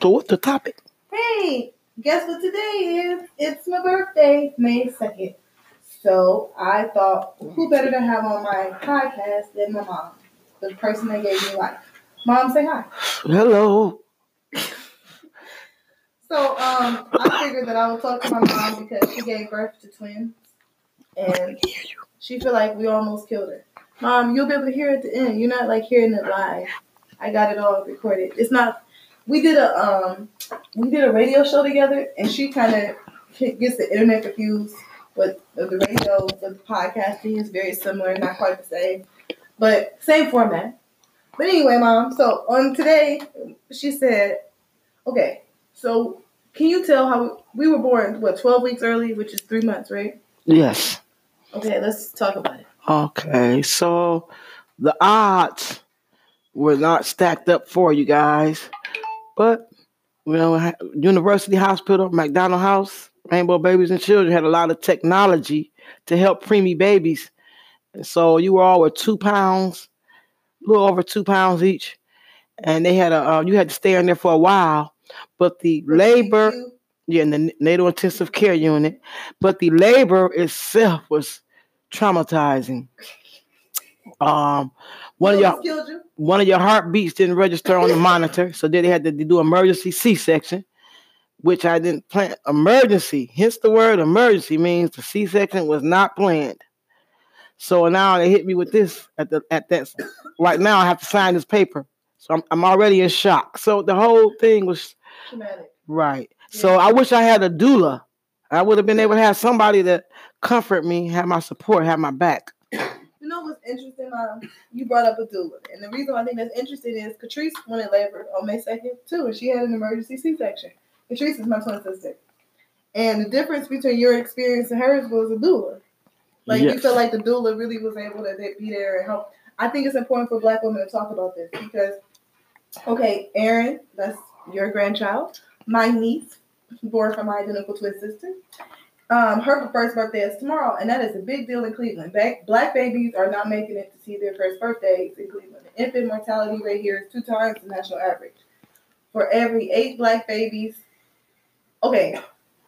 So what's the topic? Hey, guess what today is? It's my birthday, May 2nd. So I thought, who better to have on my podcast than my mom, the person that gave me life. Mom, say hi. Hello. So um, I figured that I would talk to my mom because she gave birth to twins, and she feel like we almost killed her. Mom, you'll be able to hear it at the end. You're not like hearing it live. I got it all recorded. It's not. We did a um, we did a radio show together, and she kind of gets the internet confused with the radio with podcasting. is very similar, not quite the same, but same format. But anyway, mom. So on today, she said, "Okay, so can you tell how we were born? What twelve weeks early, which is three months, right? Yes. Okay, let's talk about it. Okay, so the odds were not stacked up for you guys, but you know, University Hospital, McDonald House, Rainbow Babies and Children had a lot of technology to help preemie babies. And so you were all with two pounds, a little over two pounds each, and they had a uh, you had to stay in there for a while but the labor, yeah, in the natal intensive care unit, but the labor itself was traumatizing. Um, one of your you. one of your heartbeats didn't register on the monitor, so then they had to do emergency C-section, which I didn't plan. Emergency, hence the word emergency means the C-section was not planned. So now they hit me with this at the at that. Right now, I have to sign this paper, so I'm I'm already in shock. So the whole thing was traumatic. Right. Yeah. So I wish I had a doula. I would have been able to have somebody to comfort me, have my support, have my back. You know what's interesting, Mom? You brought up a doula. And the reason I think that's interesting is Catrice went in labor on May 2nd, too, and she had an emergency C section. Catrice is my twin sister. And the difference between your experience and hers was a doula. Like, yes. you felt like the doula really was able to be there and help. I think it's important for Black women to talk about this because, okay, Aaron, that's your grandchild, my niece, born from my identical twin sister. Um, her first birthday is tomorrow, and that is a big deal in Cleveland. Back, black babies are not making it to see their first birthdays in Cleveland. The infant mortality rate here is two times the national average. For every eight black babies, okay,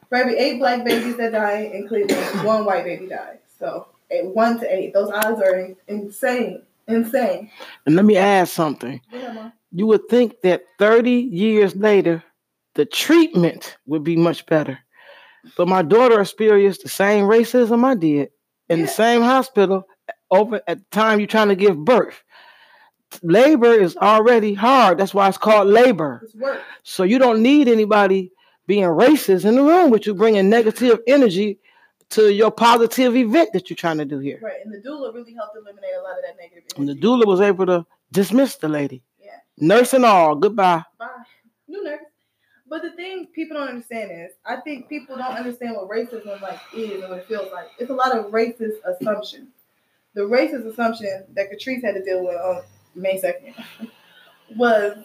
for every eight black babies that die in Cleveland, one white baby dies. So one to eight, those odds are insane, insane. And let me add something. Yeah, you would think that 30 years later, the treatment would be much better. But my daughter experienced the same racism I did in yeah. the same hospital over at the time you're trying to give birth. Labor is already hard. That's why it's called labor. It's so you don't need anybody being racist in the room with you, bringing negative energy to your positive event that you're trying to do here. Right, and the doula really helped eliminate a lot of that negative energy. And the doula was able to dismiss the lady. Nurse and all. Goodbye. Bye. New nurse. But the thing people don't understand is, I think people don't understand what racism like is and what it feels like. It's a lot of racist assumptions. The racist assumption that Catrice had to deal with on May second was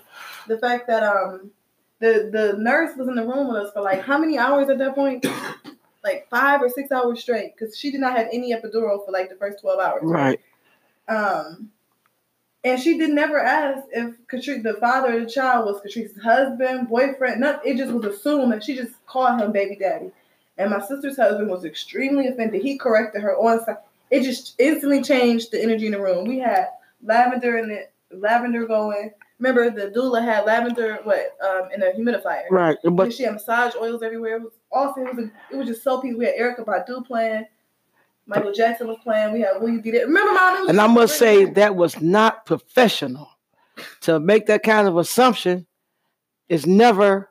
the fact that um the the nurse was in the room with us for like how many hours at that point? like five or six hours straight because she did not have any epidural for like the first twelve hours. Right. Um, and she did never ask if Catrice, the father of the child was Catrice's husband, boyfriend. Not, it just was assumed that she just called him baby daddy. And my sister's husband was extremely offended. He corrected her on site. It just instantly changed the energy in the room. We had lavender in the lavender going. Remember, the doula had lavender what um, in a humidifier. Right, but and she had massage oils everywhere. It was awesome. It was, a, it was just so peaceful. We had Erykah Badu playing. Michael Jackson was playing. We had Will You Be There. Remember, Mom? And I must say that was not professional. To make that kind of assumption is never.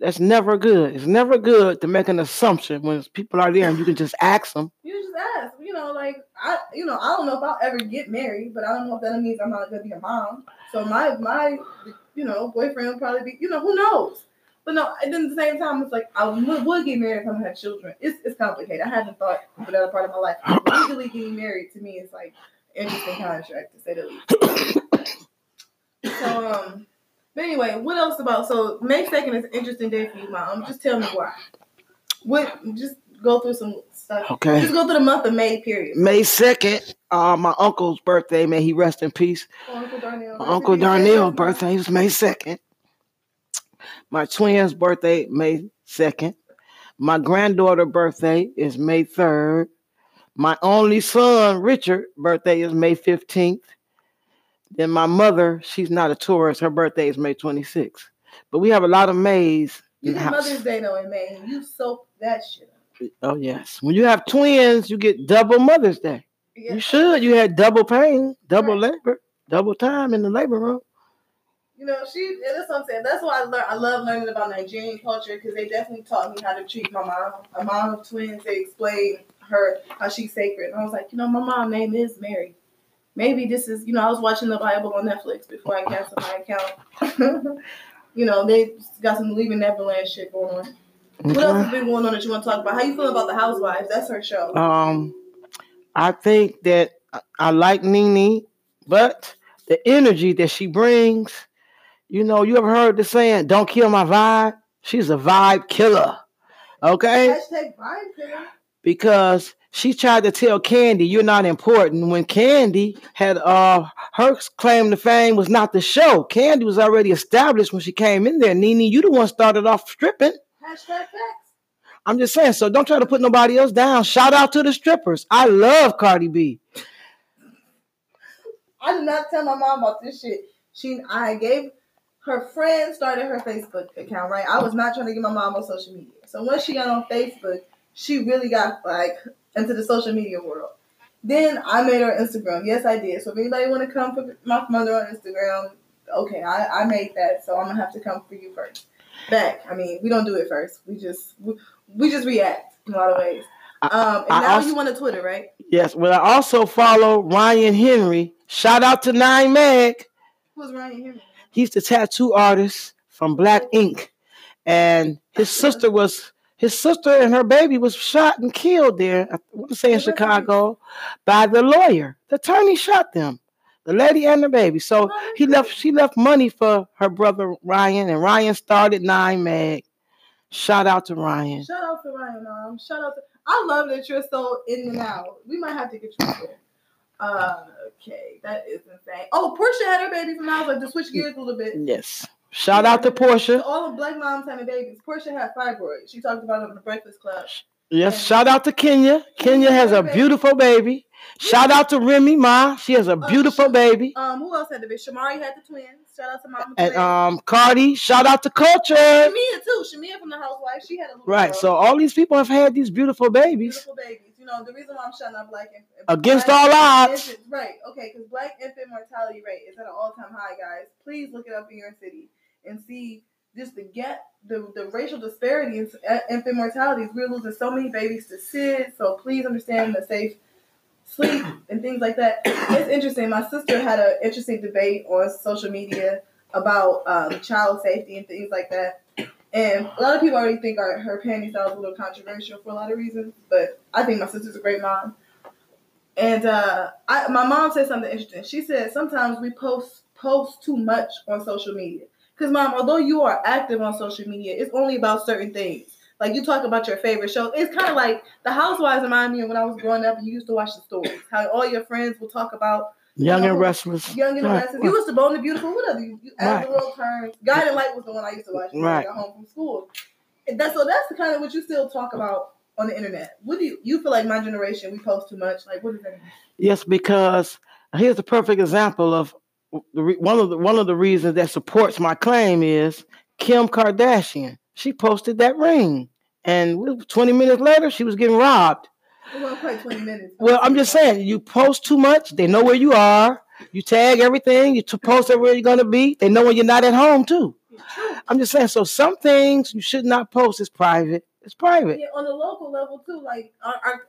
That's never good. It's never good to make an assumption when people are there and you can just ask them. You just ask. You know, like I, you know, I don't know if I'll ever get married, but I don't know if that means I'm not gonna be a mom. So my my, you know, boyfriend will probably be. You know, who knows? But no, and then at the same time, it's like I would, would get married if I had children. It's it's complicated. I haven't thought for that part of my life. Legally getting married to me is like interesting contract to say the least. so um, but anyway, what else about? So May second is an interesting day for you, mom. Just tell me why. What? Just go through some stuff. Okay. Just go through the month of May. Period. May second, uh, my uncle's birthday. May he rest in peace. Oh, Uncle Darnell. Uncle Darnell's birthday was May second. My twins' birthday May second. My granddaughter birthday is May third. My only son Richard birthday is May fifteenth. Then my mother, she's not a Taurus. Her birthday is May twenty sixth. But we have a lot of Mays You in. Mother's Day though in May, you soak that shit up. Oh yes. When you have twins, you get double Mother's Day. Yeah. You should. You had double pain, double Right. labor, double time in the labor room. You know, she. That's what I'm saying. That's why I learn. I love learning about Nigerian culture because they definitely taught me how to treat my mom. A mom of twins. They explained her how she's sacred. And I was like, you know, my mom name is Mary. Maybe this is. You know, I was watching the Bible on Netflix before I canceled my account. you know, they got some leaving Neverland shit going on. What else has been going on that you want to talk about? How you feel about the Housewives? That's her show. Um, I think that I- I like Nene, but the energy that she brings, you know, you ever heard the saying, don't kill my vibe? She's a vibe killer. Okay? Hashtag vibe killer. Because she tried to tell Kandi you're not important when Kandi had uh her claim to fame was not the show. Kandi was already established when she came in there. Nene, you the one started off stripping. Hashtag facts. I'm just saying, so don't try to put nobody else down. Shout out to the strippers. I love Cardi B. I did not tell my mom about this shit. She, I gave her friend started her Facebook account, right? I was not trying to get my mom on social media. So once she got on Facebook, she really got like into the social media world. Then I made her Instagram. Yes, I did. So if anybody want to come for my mother on Instagram, okay, I, I made that. So I'm gonna have to come for you first. Back. I mean, we don't do it first. We just we, we just react in a lot of ways. Um, and I now also- you want to Twitter, right? Yes, well, I also follow Ryan Henry. Shout out to Nine Meg. Who's Ryan Henry? He's the tattoo artist from Black Ink. And his sister was his sister and her baby was shot and killed there. I want to say in Chicago by the lawyer. The attorney shot them. The lady and the baby. So oh he left she left money for her brother Ryan and Ryan started Nine Meg. Shout out to Ryan. Shout out to Ryan, mom. Shout out to. I love that you're so in and out. We might have to get you there. Uh, okay, that is insane. Oh, Porsha had her baby from now. Like to switch gears a little bit. Yes. Shout out to Porsha. So all of black moms having babies. Porsha had fibroids. She talked about it on the Breakfast Club. Yes, shout out to Kenya. Kenya has a beautiful baby. Shout out to Remy Ma. She has a beautiful baby. Um, who else had the baby? Shamari had the twins. Shout out to Mama. And um Cardi, shout out to Kulture. Shamea too. Shamea from the Housewife. She had a little Right. girl. So all these people have had these beautiful babies beautiful babies. You know the reason why I'm shutting up black and against black all odds. infant- right? Okay, because black infant mortality rate is at an all time high, guys. Please look it up in your city and see just the get the, the racial disparity in infant mortalities. We're losing so many babies to SID. So please understand the safe sleep and things like that. It's interesting. My sister had an interesting debate on social media about um, child safety and things like that. And a lot of people already think our, her parenting style is a little controversial for a lot of reasons, but I think my sister's a great mom. And uh, I, my mom said something interesting. She said sometimes we post post too much on social media. Because mom, although you are active on social media, it's only about certain things. Like you talk about your favorite show. It's kind of like the Housewives remind me of when I was growing up and you used to watch the stories. How all your friends will talk about Young and restless. Young and the Right, Restless. You used to Bone the Beautiful. What other? You, you, As Right. the World Turns. Guiding Light was the one I used to watch when Right. I got home from school. And that's so that's the kind of what you still talk about on the internet. What do you you feel like my generation we post too much? Like what is that? Yes, because here's a perfect example of the re- one of the one of the reasons that supports my claim is Kim Kardashian. She posted that ring, and 20 minutes later, she was getting robbed. We're twenty minutes. Well, I'm just saying, you post too much, they know where you are. You tag everything, you post everywhere you're gonna be. They know when you're not at home too. I'm just saying, so some things you should not post. It's private. It's private. Yeah, on the local level too. Like our, our,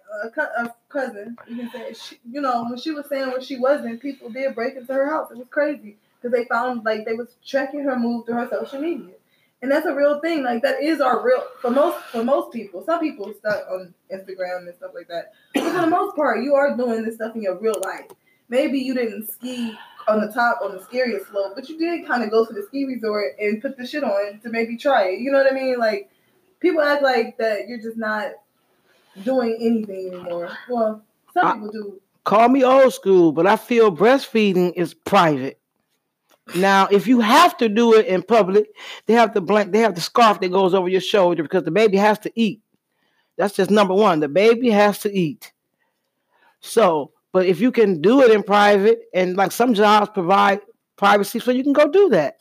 uh, cousin, you can say, she, you know, when she was saying what she wasn't, people did break into her house. It was crazy because they found like they was tracking her move through her social media, and that's a real thing. Like that is our real for most for most people. Some people stuck on Instagram and stuff like that, but for the most part, you are doing this stuff in your real life. Maybe you didn't ski on the top on the scariest slope, but you did kind of go to the ski resort and put the shit on to maybe try it. You know what I mean? Like people act like that you're just not doing anything anymore. Well, some people do. Call me old school, but I feel breastfeeding is private. Now, if you have to do it in public, they have the blank, they have the scarf that goes over your shoulder because the baby has to eat. That's just number one. The baby has to eat. So, but if you can do it in private, and like some jobs provide privacy, so you can go do that.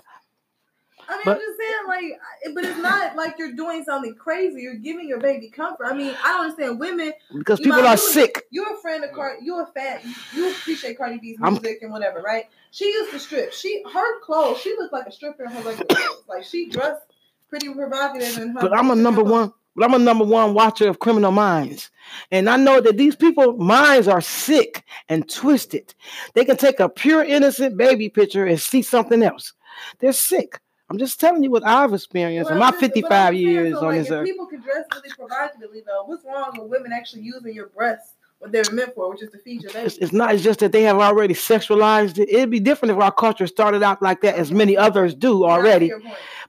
I mean, But- I'm just saying, like, but it's not like you're doing something crazy. You're giving your baby comfort. I mean, I don't understand women. Because people might- are you- sick. You're a friend of Cardi. You're a fan. You appreciate Cardi B's I'm- music and whatever, right? She used to strip. She her clothes. She looked like a stripper in her regular clothes. Like she dressed pretty provocative in her. But I'm a number one. But I'm a number one watcher of criminal minds, and I know that these people minds are sick and twisted. They can take a pure innocent baby picture and see something else. They're sick. I'm just telling you what I've experienced in my just- 55 years so, on like, this earth. People can dress really provocatively though. What's wrong with women actually using your breasts what they're meant for, which is to feed your baby? It's, it's not. It's just that they have already sexualized it. It'd be different if our culture started out like that, as many others do Now, I see already.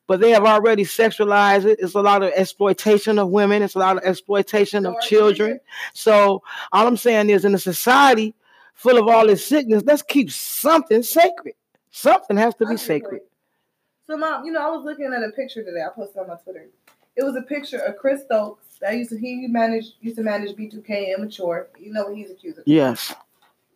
But they have already sexualized it. It's a lot of exploitation of women. It's a lot of exploitation So of children. So all I'm saying is, in a society full of all this sickness, let's keep something sacred. Something has to be sacred. So, mom, you know, I was looking at a picture today. I posted on my Twitter. It was a picture of Chris Stokes. That used to he managed used to manage B2K Immature. You know what he's accused of. Yes.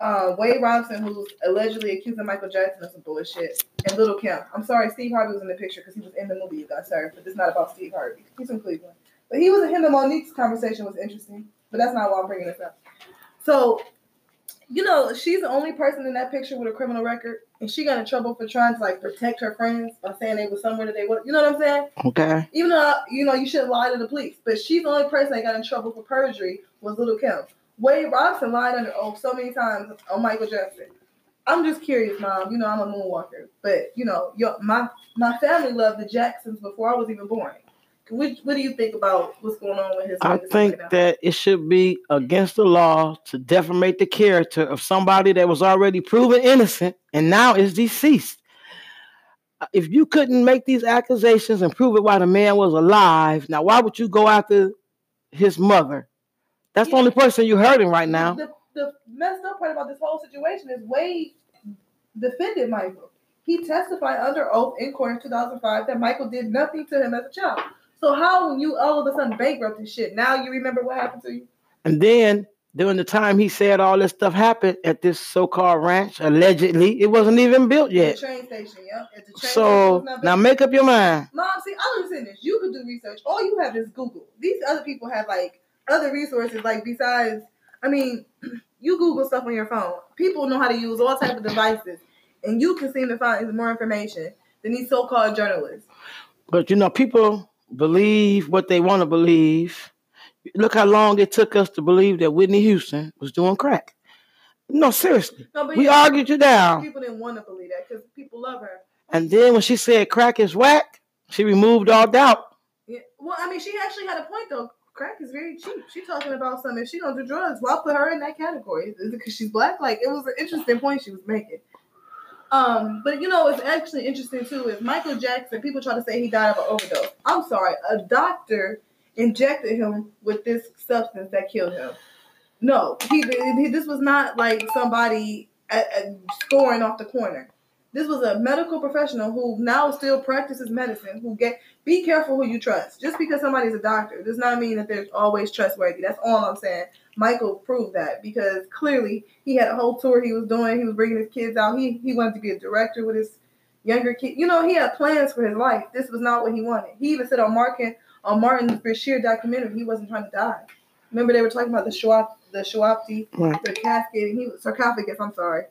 Uh, Wade Robson, who's allegedly accusing Michael Jackson of some bullshit, and Lil' Kim. I'm sorry, Steve Harvey was in the picture because he was in the movie. You guys, sorry, but it's not about Steve Harvey. He's from Cleveland, but he was him and Mo'Nique's conversation was interesting. But that's not why I'm bringing this up. So, you know, she's the only person in that picture with a criminal record, and she got in trouble for trying to like protect her friends by saying they were somewhere that they were. You know what I'm saying? Okay. Even though you know you shouldn't lie to the police, but she's the only person that got in trouble for perjury was Lil' Kim. Wade Robson lied under oath so many times on Michael Jackson. I'm just curious, mom. You know I'm a moonwalker, but you know your my my family loved the Jacksons before I was even born. What, what do you think about what's going on with his? I think right that it should be against the law to defamate the character of somebody that was already proven innocent and now is deceased. Uh, If you couldn't make these accusations and prove it while the man was alive, now why would you go after his mother? That's the only person you're hurting right now. The, the messed up part about this whole situation is Wade defended Michael. He testified under oath in court in 2005 that Michael did nothing to him as a child. So how when you all of a sudden bankrupt and shit, now you remember what happened to you? And then during the time he said all this stuff happened at this so-called ranch, allegedly, it wasn't even built yet. the train station, yeah. The train So not now make up your mind. Mom, see, I understand this. You could do research. All you have is Google. These other people have like other resources, like besides. I mean, you Google stuff on your phone. People know how to use all type of devices, and you can seem to find more information than these so-called journalists. But you know, people believe what they want to believe. Look how long it took us to believe that Whitney Houston was doing crack. No, seriously. No, but We yeah, argued you down. people didn't want to believe that because people love her. And then when she said crack is whack, she removed all doubt. Yeah. Well, I mean, she actually had a point though. Crack is very cheap. She talking about something. If she don't do drugs, well, I'll put her in that category. Is it because she's black? Like it was an interesting point she was making. Um, but you know, it's actually interesting too. Is Michael Jackson? People try to say he died of an overdose. I'm sorry, a doctor injected him with this substance that killed him. No, he, he this was not like somebody at, at scoring off the corner. This was a medical professional who now still practices medicine. Who get be careful who you trust. Just because somebody's a doctor does not mean that they're always trustworthy. That's all I'm saying. Michael proved that because clearly he had a whole tour he was doing. He was bringing his kids out. He he wanted to be a director with his younger kid. You know, he had plans for his life. This was not what he wanted. He even said on Martin on Martin Bashir documentary he wasn't trying to die. Remember they were talking about the Schwab the Right. the casket. and He sarcophagus. I'm sorry.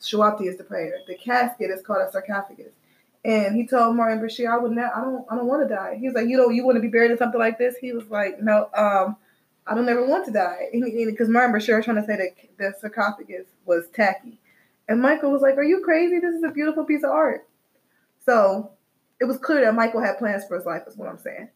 Shawapti is the prayer. The casket is called a sarcophagus. And he told Martin Bashir, I would not I don't I don't want to die. He was like, You know, you want to be buried in something like this? He was like, No, um, I don't ever want to die. Because Martin Bashir was trying to say that the sarcophagus was tacky. And Michael was like, Are you crazy? This is a beautiful piece of art. So it was clear that Michael had plans for his life, is what I'm saying.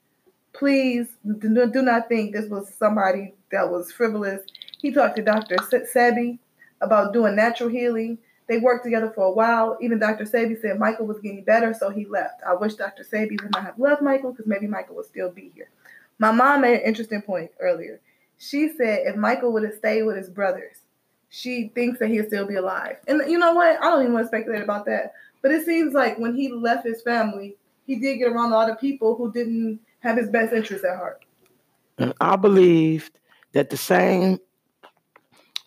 Please do, not think this was somebody that was frivolous. He talked to Dr. Sebi about doing natural healing. They worked together for a while. Even Dr. Sebi said Michael was getting better, so he left. I wish Dr. Sebi would not have loved Michael because maybe Michael would still be here. My mom made an interesting point earlier. She said if Michael would have stayed with his brothers, she thinks that he'll still be alive. And you know what? I don't even want to speculate about that. But it seems like when he left his family, he did get around a lot of people who didn't have his best interests at heart. I believe that the same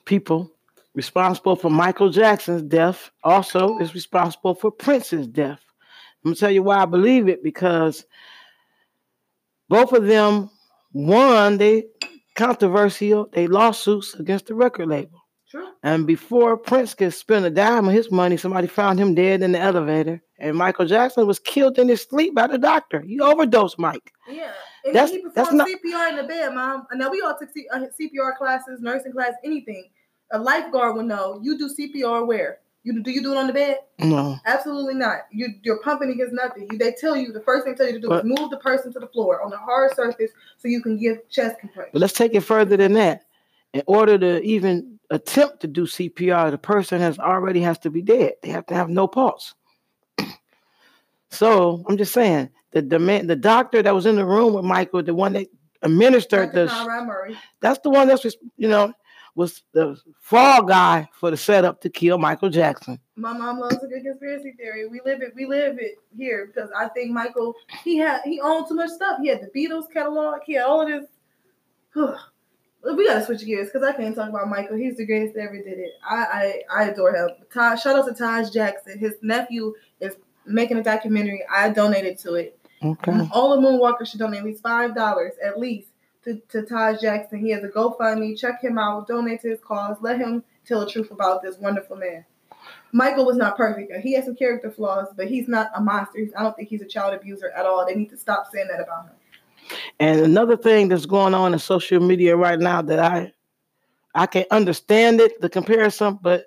people responsible for Michael Jackson's death also is responsible for Prince's death. I'm gonna tell you why I believe it because both of them one, they controversial they lawsuits against the record label. True. And before Prince could spend a dime of his money, somebody found him dead in the elevator. And Michael Jackson was killed in his sleep by the doctor. He overdosed Mike. Yeah. And That's- he that's performed not- CPR in the bed, mom. And now we all took C- uh, CPR classes, nursing class, anything. A lifeguard would know. You do CPR where? You do you do it on the bed? No. Absolutely not. You you're pumping against nothing. You, they tell you the first thing they tell you to do But- is move the person to the floor on the hard surface so you can give chest compression. But let's take it further than that. In order to even attempt to do CPR, the person has already has to be dead. They have to have no pulse. So I'm just saying the the doctor that was in the room with Michael, the one that administered Dr. the, Conrad Murray. that's the one that's you know was the fall guy for the setup to kill Michael Jackson. My mom loves a good conspiracy theory. We live it. We live it here because I think Michael he had he owned too much stuff. He had the Beatles catalog. He had all of this. we gotta switch gears because I can't talk about Michael. He's the greatest that ever did it. I I, I adore him. Taj, shout out to Taj Jackson. His nephew is making a documentary. I donated to it. Okay. All the moonwalkers should donate at least five dollars at least to, to Taj Jackson. He has a GoFundMe. Check him out. Donate to his cause. Let him tell the truth about this wonderful man. Michael was not perfect. He has some character flaws, but he's not a monster. I don't think he's a child abuser at all. They need to stop saying that about him. And another thing that's going on in social media right now that I I can understand it, the comparison, but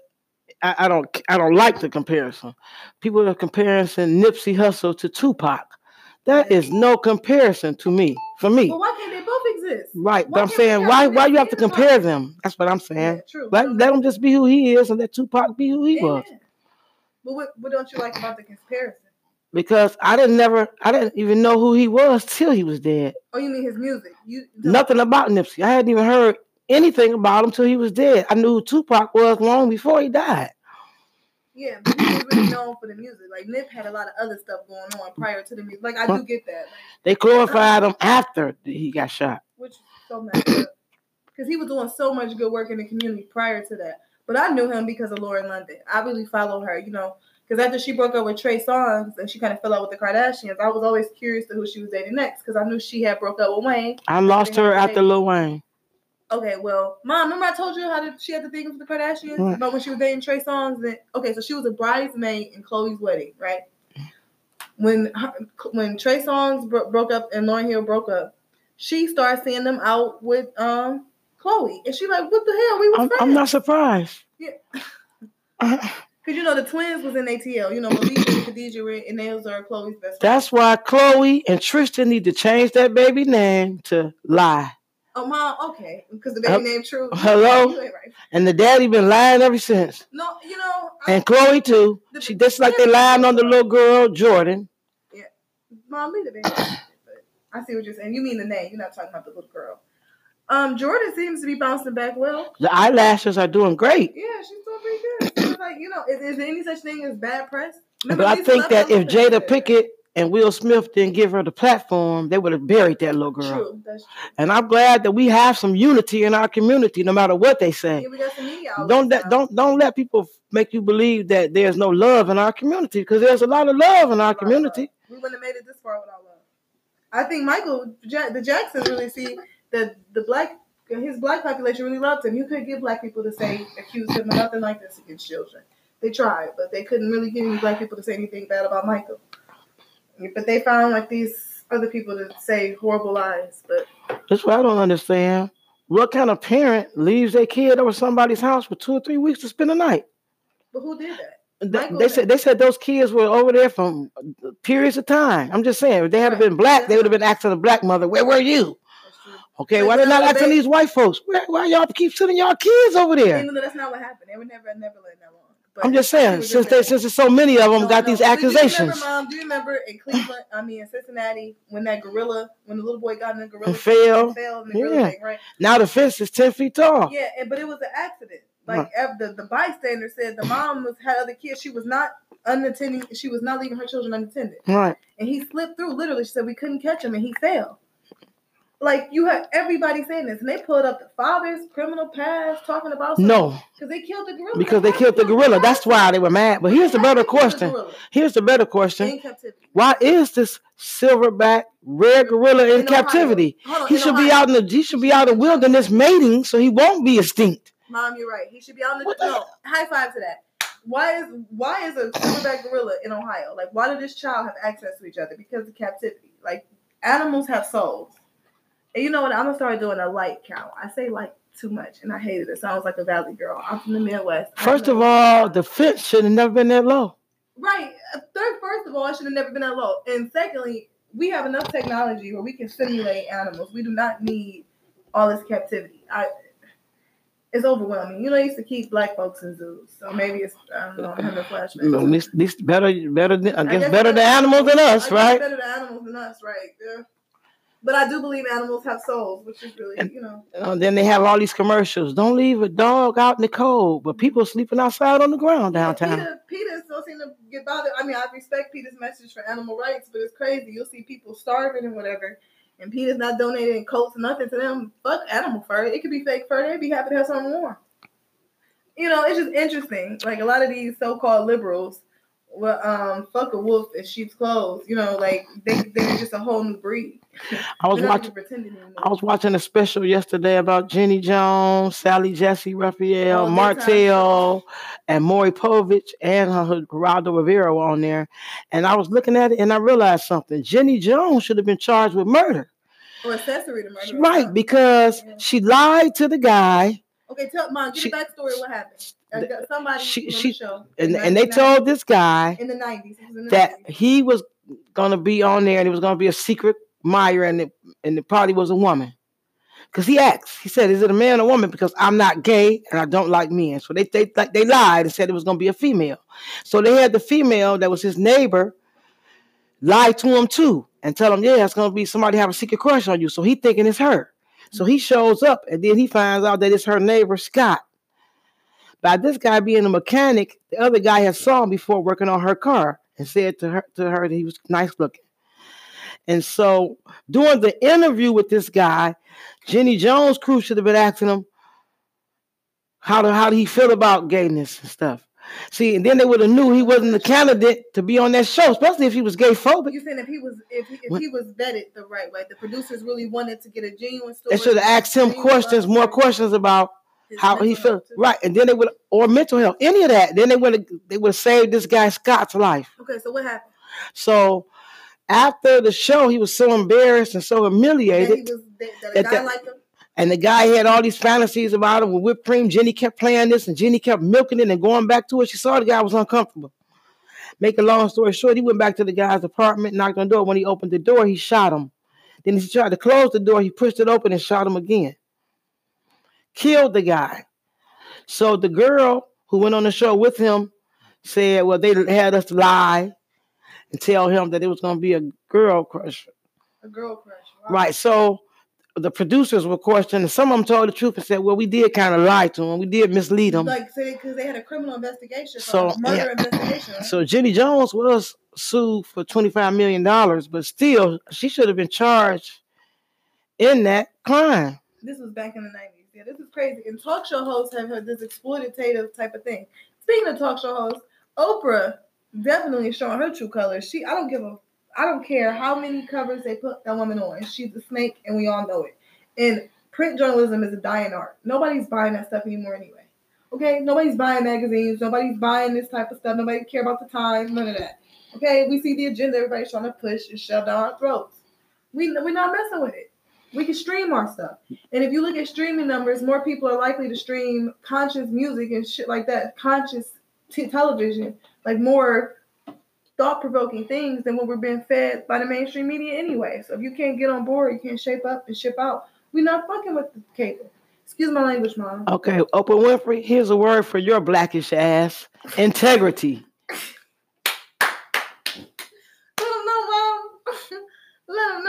I, I don't I don't like the comparison. People are comparing Nipsey Hussle to Tupac. That is no comparison to me. For me. But why can't they both exist? Right. why But I'm saying why why you have to compare them? That's what I'm saying. Yeah, true. Let, let him just be who he is and let Tupac be who he was. But what, what don't you like about the comparison? Because I didn't never I didn't even know who he was till he was dead. Oh, you mean his music? You Nothing about Nipsey. I hadn't even heard anything about him till he was dead. I knew who Tupac was long before he died. Yeah, but he was really known for the music. Like Nip had a lot of other stuff going on prior to the music. Like I do get that, like, They glorified uh-huh. him after he got shot. Which is so messed up. Because he was doing so much good work in the community prior to that. But I knew him because of Lauren London. I really follow her, you know. Because after she broke up with Trey Songz and she kind of fell out with the Kardashians, I was always curious to who she was dating next. Because I knew she had broke up with Wayne. I lost her after Lil Wayne. Okay, well, mom, remember I told you how to, she had the thing with the Kardashians What? about when she was dating Trey Songz. And okay, so she was a bridesmaid in Khloé's wedding, right? When her, when Trey Songz bro- broke up and Lauren Hill broke up, she starts seeing them out with um Khloé, and she like, what the hell? We was I'm, friends. I'm not surprised. Yeah. Uh, Cause you know the twins was in ATL. You know Malik and Khadijah were, and are Khloé's best friends. That's why Khloé and Tristan need to change that baby name to Lie. Oh, mom, okay, because the baby Uh, name True. hello? Right. And the daddy been lying ever since. No, you know. I- And Khloé too. She just like they lying on the little girl Jordyn. Yeah, mom, leave the baby. I see what you're saying. You mean the name. You're not talking about the little girl. Um, Jordyn seems to be bouncing back well. The eyelashes are doing great. Yeah, she's doing pretty good. It's like, you know, is, is there any such thing as bad press? Remember But I think that if Jada Pinkett and Will Smith didn't give her the platform, they would have buried that little girl. True, that's true. And I'm glad that we have some unity in our community, no matter what they say. Yeah, we got some media outlets Don't let don't don't let people make you believe that there's no love in our community because there's a lot of love in our Right, community. right. We wouldn't have made it this far without love. I think Michael the Jacksons really see that the black his black population really loved him. You couldn't get black people to say accuse him of nothing like this against children. They tried, but they couldn't really get any black people to say anything bad about Michael. But they found like these other people to say horrible lies. But That's what I don't understand. What kind of parent leaves their kid over somebody's house for two or three weeks to spend the night? but who did that? They, they said they said those kids were over there from periods of time. I'm just saying, if they had Right. been black, they would have been asking the black mother, "Where were you?" Okay, But why they not no, asking they- these white folks? Where, why y'all keep sending y'all kids over there? Even though that's not what happened. They were never never letting that alone. But I'm just saying, since they since there's so many of them No, got no. these Do you remember, Mom? Do you remember in Cleveland? I mean, in Cincinnati, when that gorilla, when the little boy got in the gorilla And fell. and fell the Yeah. thing, right? now the fence is ten feet tall. Yeah, and but it was an accident. Like ev- the the bystander said, the mom was had other kids. She was not unattended. She was not leaving her children unattended, Right. and he slipped through. Literally, she said we couldn't catch him, and he fell. Like you have everybody saying this, and they pulled up the father's criminal past, talking about No, because they killed the gorilla. because they killed the gorilla. That's why they were mad. But here's the better question. Here's the better question. Why is this silverback red gorilla in, In captivity? On, He should be out in the he should be out in wilderness mating, so he won't be extinct. Mom, you're right. He should be on the no. High five to that. Why is why is a silverback gorilla in Ohio? Like, why did this child have access to each other? Because of captivity. Like, animals have souls. And you know what? I'm gonna start doing a light count. I say like too much, and I hated it. It sounds like a valley girl. I'm from the Midwest. First of all, the fence should have never been that low. right. Third, first of all, I should have never been that low. And secondly, we have enough technology where we can simulate animals. We do not need all this captivity. I. It's overwhelming. You know, I used to keep black folks in zoos, so maybe it's I don't know. I'm having flashbacks. You know, at least, better, better than I guess guess better than animals than us, right? Better than animals than us, right? Yeah. But I do believe animals have souls, which is really, you know. Uh, then they have all these commercials. Don't leave a dog out in the cold, but people sleeping outside on the ground downtown. PETA, PETA still seem to get bothered. I mean, I respect PETA's message for animal rights, but it's crazy. You'll see people starving and whatever, and PETA's not donating coats, nothing to them. Fuck animal fur. It could be fake fur. They'd be happy to have something warm. You know, it's just interesting. Like a lot of these so-called liberals, well, um, fuck a wolf in sheep's clothes. You know, like they they're just a whole new breed. I was watching. pretending. I was watching a special yesterday about Jenny Jones, Sally Jessy Raphael, Oh, Montel, and Maury Povich, and her Geraldo Rivera on there. And I was looking at it and I realized something. Jenny Jones should have been charged with murder. or accessory to murder. Right, because Yeah. she lied to the guy Okay, tell mom, give She- the backstory. What happened? Somebody she- on she- the show and, and they 1990 told this guy in the nineties. In the that 90s. he was gonna be on there and it was gonna be a secret Meyer and it and it probably was a woman. Cause he asked, he said, "Is it a man or a woman?" Because I'm not gay and I don't like men. So they they like they lied and said it was gonna be a female. So they had the female that was his neighbor lie to him too and tell him, "Yeah, it's gonna be somebody have a secret crush on you." So he thinking it's her. So he mm-hmm. shows up and then he finds out that it's her neighbor Scott. By this guy being a mechanic, the other guy had saw him before working on her car and said to her to her that he was nice looking. And so during the interview with this guy, Jenny Jones crew should have been asking him how do, how do he feel about gayness and stuff. See, and then they would have knew he wasn't the candidate to be on that show, especially if he was gay But phobic. you saying if he was if he, if he was vetted the right way, the producers really wanted to get a genuine story. They should have asked him questions, love more questions about how he feels, right? And then they would, or mental health, any of that. Then they would they would save this guy Scott's life. Okay, so what happened? So after the show, he was so embarrassed and so That humiliated. was that, that That guy the- like him. And the guy had all these fantasies about him with whipped cream. Jenny kept playing this, and Jenny kept milking it and going back to it. She saw the guy was uncomfortable. Make a long story short, he went back to the guy's apartment, knocked on the door. When he opened the door, he shot him. Then he tried to close the door. He pushed it open and shot him again. Killed the guy. So the girl who went on the show with him said, "Well, they had us lie and tell him that it was going to be a girl crush." A girl crush. Wow. Right. So the producers were questioning. Some of them told the truth and said, "Well, we did kind of lie to him. We did mislead him." Like say because they had a criminal investigation, So, murder yeah. investigation. Right? So Jenny Jones was sued for twenty five million dollars, but still, she should have been charged in that crime. This was back in the nineties. Yeah, this is crazy. And talk show hosts have had this exploitative type of thing. Speaking of talk show hosts, Oprah definitely showing her true colors. She, I don't give a, I don't care how many covers they put that woman on. She's a snake, and we all know it. And print journalism is a dying art. Nobody's buying that stuff anymore anyway. Okay, nobody's buying magazines. Nobody's buying this type of stuff. Nobody care about the times. None of that. Okay, we see the agenda everybody's trying to push and shove down our throats. We we're not messing with it. We can stream our stuff. And if you look at streaming numbers, more people are likely to stream conscious music and shit like that, conscious t- television, like more thought provoking things than what we're being fed by the mainstream media anyway. So if you can't get on board, you can't shape up and ship out. We're not fucking with the cable. Excuse my language, mom. Okay, Oprah Winfrey. Here's a word for your blackish ass: integrity. Let them know, mom.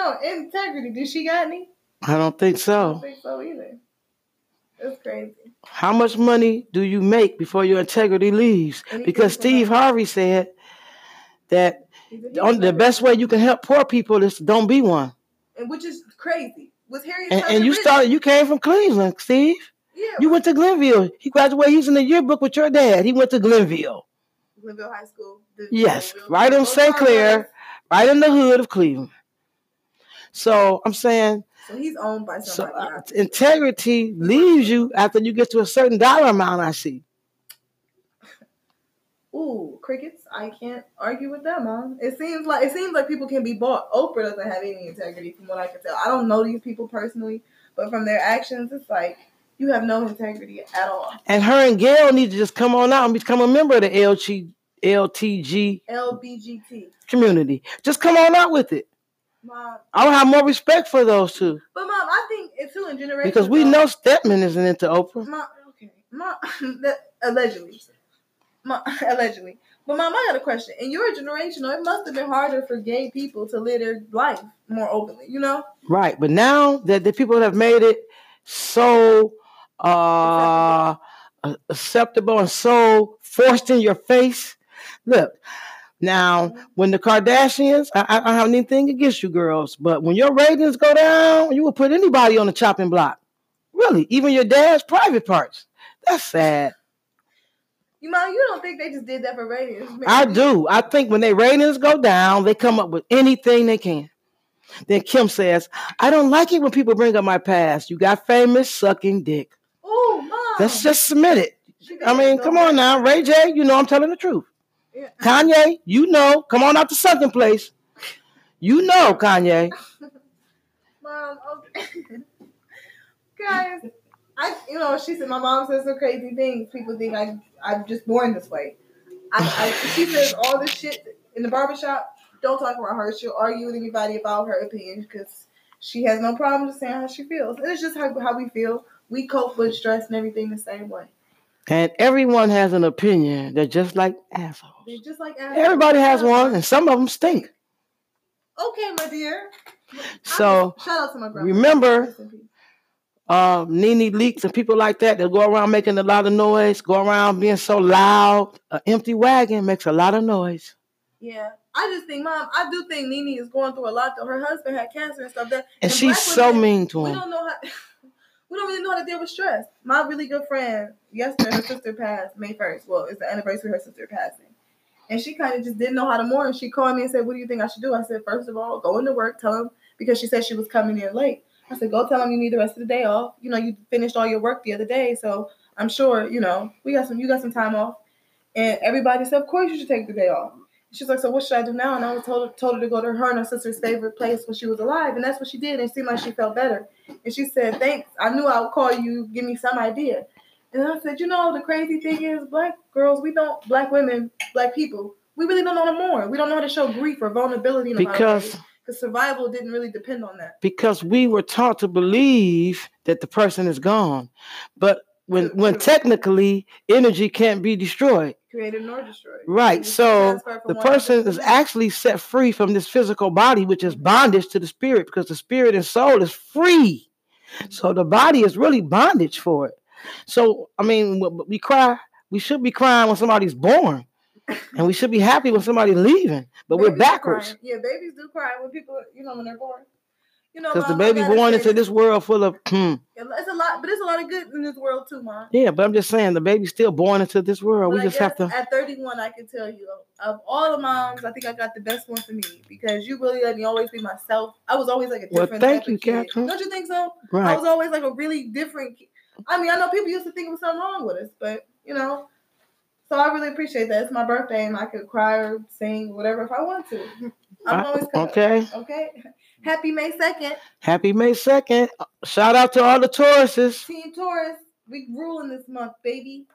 Know. Integrity. Did she got any? I don't think so. I don't think so either. It's crazy. How much money do you make before your integrity leaves? Anything Because Steve. Harvey said that the, only, the hero. best way you can help poor people is don't be one. and which is crazy. Was Harriet And, and you started. You came from Cleveland, Steve. Yeah, You went to Glenville. He graduated. He's in the yearbook with your dad. He went to Glenville. Glenville High School. Yes, Glenville- right in St. Clair. right in the hood of Cleveland. So I'm saying, So he's owned by so somebody. uh, integrity leaves you after you get to a certain dollar amount. I see. Ooh, crickets! I can't argue with that, mom. It seems like it seems like people can be bought. Oprah doesn't have any integrity, from what I can tell. I don't know these people personally, but from their actions, it's like you have no integrity at all. And her and Gayle need to just come on out and become a member of the LG, LTG LBGT, community. Just come on out with it. Mom. I would have more respect for those two But mom, I think it's too in generations. because we though. know Stedman isn't into Oprah. Mom, okay, mom, that, allegedly, mom, allegedly. But mom, I got a question. In your generation, it must have been harder for gay people to live their life more openly. You know? Right, but now that the people have made it so uh acceptable and so forced in your face. Look, now when the Kardashians, I, I don't have anything against you girls, but when your ratings go down, you will put anybody on the chopping block. Really, even your dad's private parts. That's sad. You mom, you don't think they just did that for ratings? I do. I think when their ratings go down, they come up with anything they can. Then Kim says, I don't like it when people bring up my past. You got famous sucking dick. Oh, mom. Let's just submit it. I mean, come on now. Ray J, you know I'm telling the truth. Yeah. Kanye, you know. Come on out to sucking place. You know, Kanye. Mom, okay. Guys, I you know she said my mom says some crazy things. People think I I'm just born this way. I, I she says all this shit in the barbershop. Don't talk about her. She'll argue with anybody about her opinion because she has no problem just saying how she feels. And it's just how, how we feel. We cope with stress and everything the same way. And everyone has an opinion. They're just like assholes. They're just like assholes. Everybody has one, and some of them stink. Okay, my dear. So shout out to my grandma. remember, uh, Nene Leakes and people like that, they'll go around making a lot of noise, go around being so loud. An empty wagon makes a lot of noise. Yeah, I just think, mom, I do think Nene is going through a lot. Though her husband had cancer and stuff. That And and she's so women, mean to We him. don't know. We don't really know how to deal with stress. My really good friend, yesterday, her sister passed May first. Well, it's the anniversary of her sister passing, and she kind of just didn't know how to mourn. She called me and said, "What do you think I should do?" I said, first of all, go into work, tell him because she said she was coming in late. I said, go tell him you need the rest of the day off. You know, you finished all your work the other day, so I'm sure you know we got some. You got some time off, and everybody said, of course you should take the day off. She's like, so what should I do now? And I was told her, told her to go to her and her sister's favorite place when she was alive, and that's what she did. And it seemed like she felt better. And she said, thanks. I knew I would call you, give me some idea. And I said, you know, the crazy thing is, black girls, we don't, black women, black people, we really don't know how to mourn. We don't know how to show grief or vulnerability. in a lot of Because because survival didn't really depend on that. because we were taught to believe that the person is gone. But when when technically energy can't be destroyed. Created nor destroyed. Right. So the person is actually set free from this physical body, which is bondage to the spirit, because the spirit and soul is free. So the body is really bondage for it. So I mean, we cry. We should be crying when somebody's born, and we should be happy when somebody's leaving. But we're backwards. Yeah, babies do cry when people, you know, when they're born. You know, because the baby born into this world full of. hmm, It's a lot, but it's a lot of good in this world too, mom. yeah, but I'm just saying the baby's still born into this world. But We I just have to. At 31, I can tell you, of all the moms, I think I got the best one for me because you really let me always be myself. I was always like a different. Well, thank you. Katherine. Don't you think so? Right. I was always like a really different. I mean, I know people used to think it was something wrong with us, but you know. So I really appreciate that. It's my birthday, and I could cry or sing whatever if I want to. I'm always cut okay. Okay. Happy May second, Happy May 2nd. Shout out to all the Tauruses. Team Taurus. We ruling this month, baby.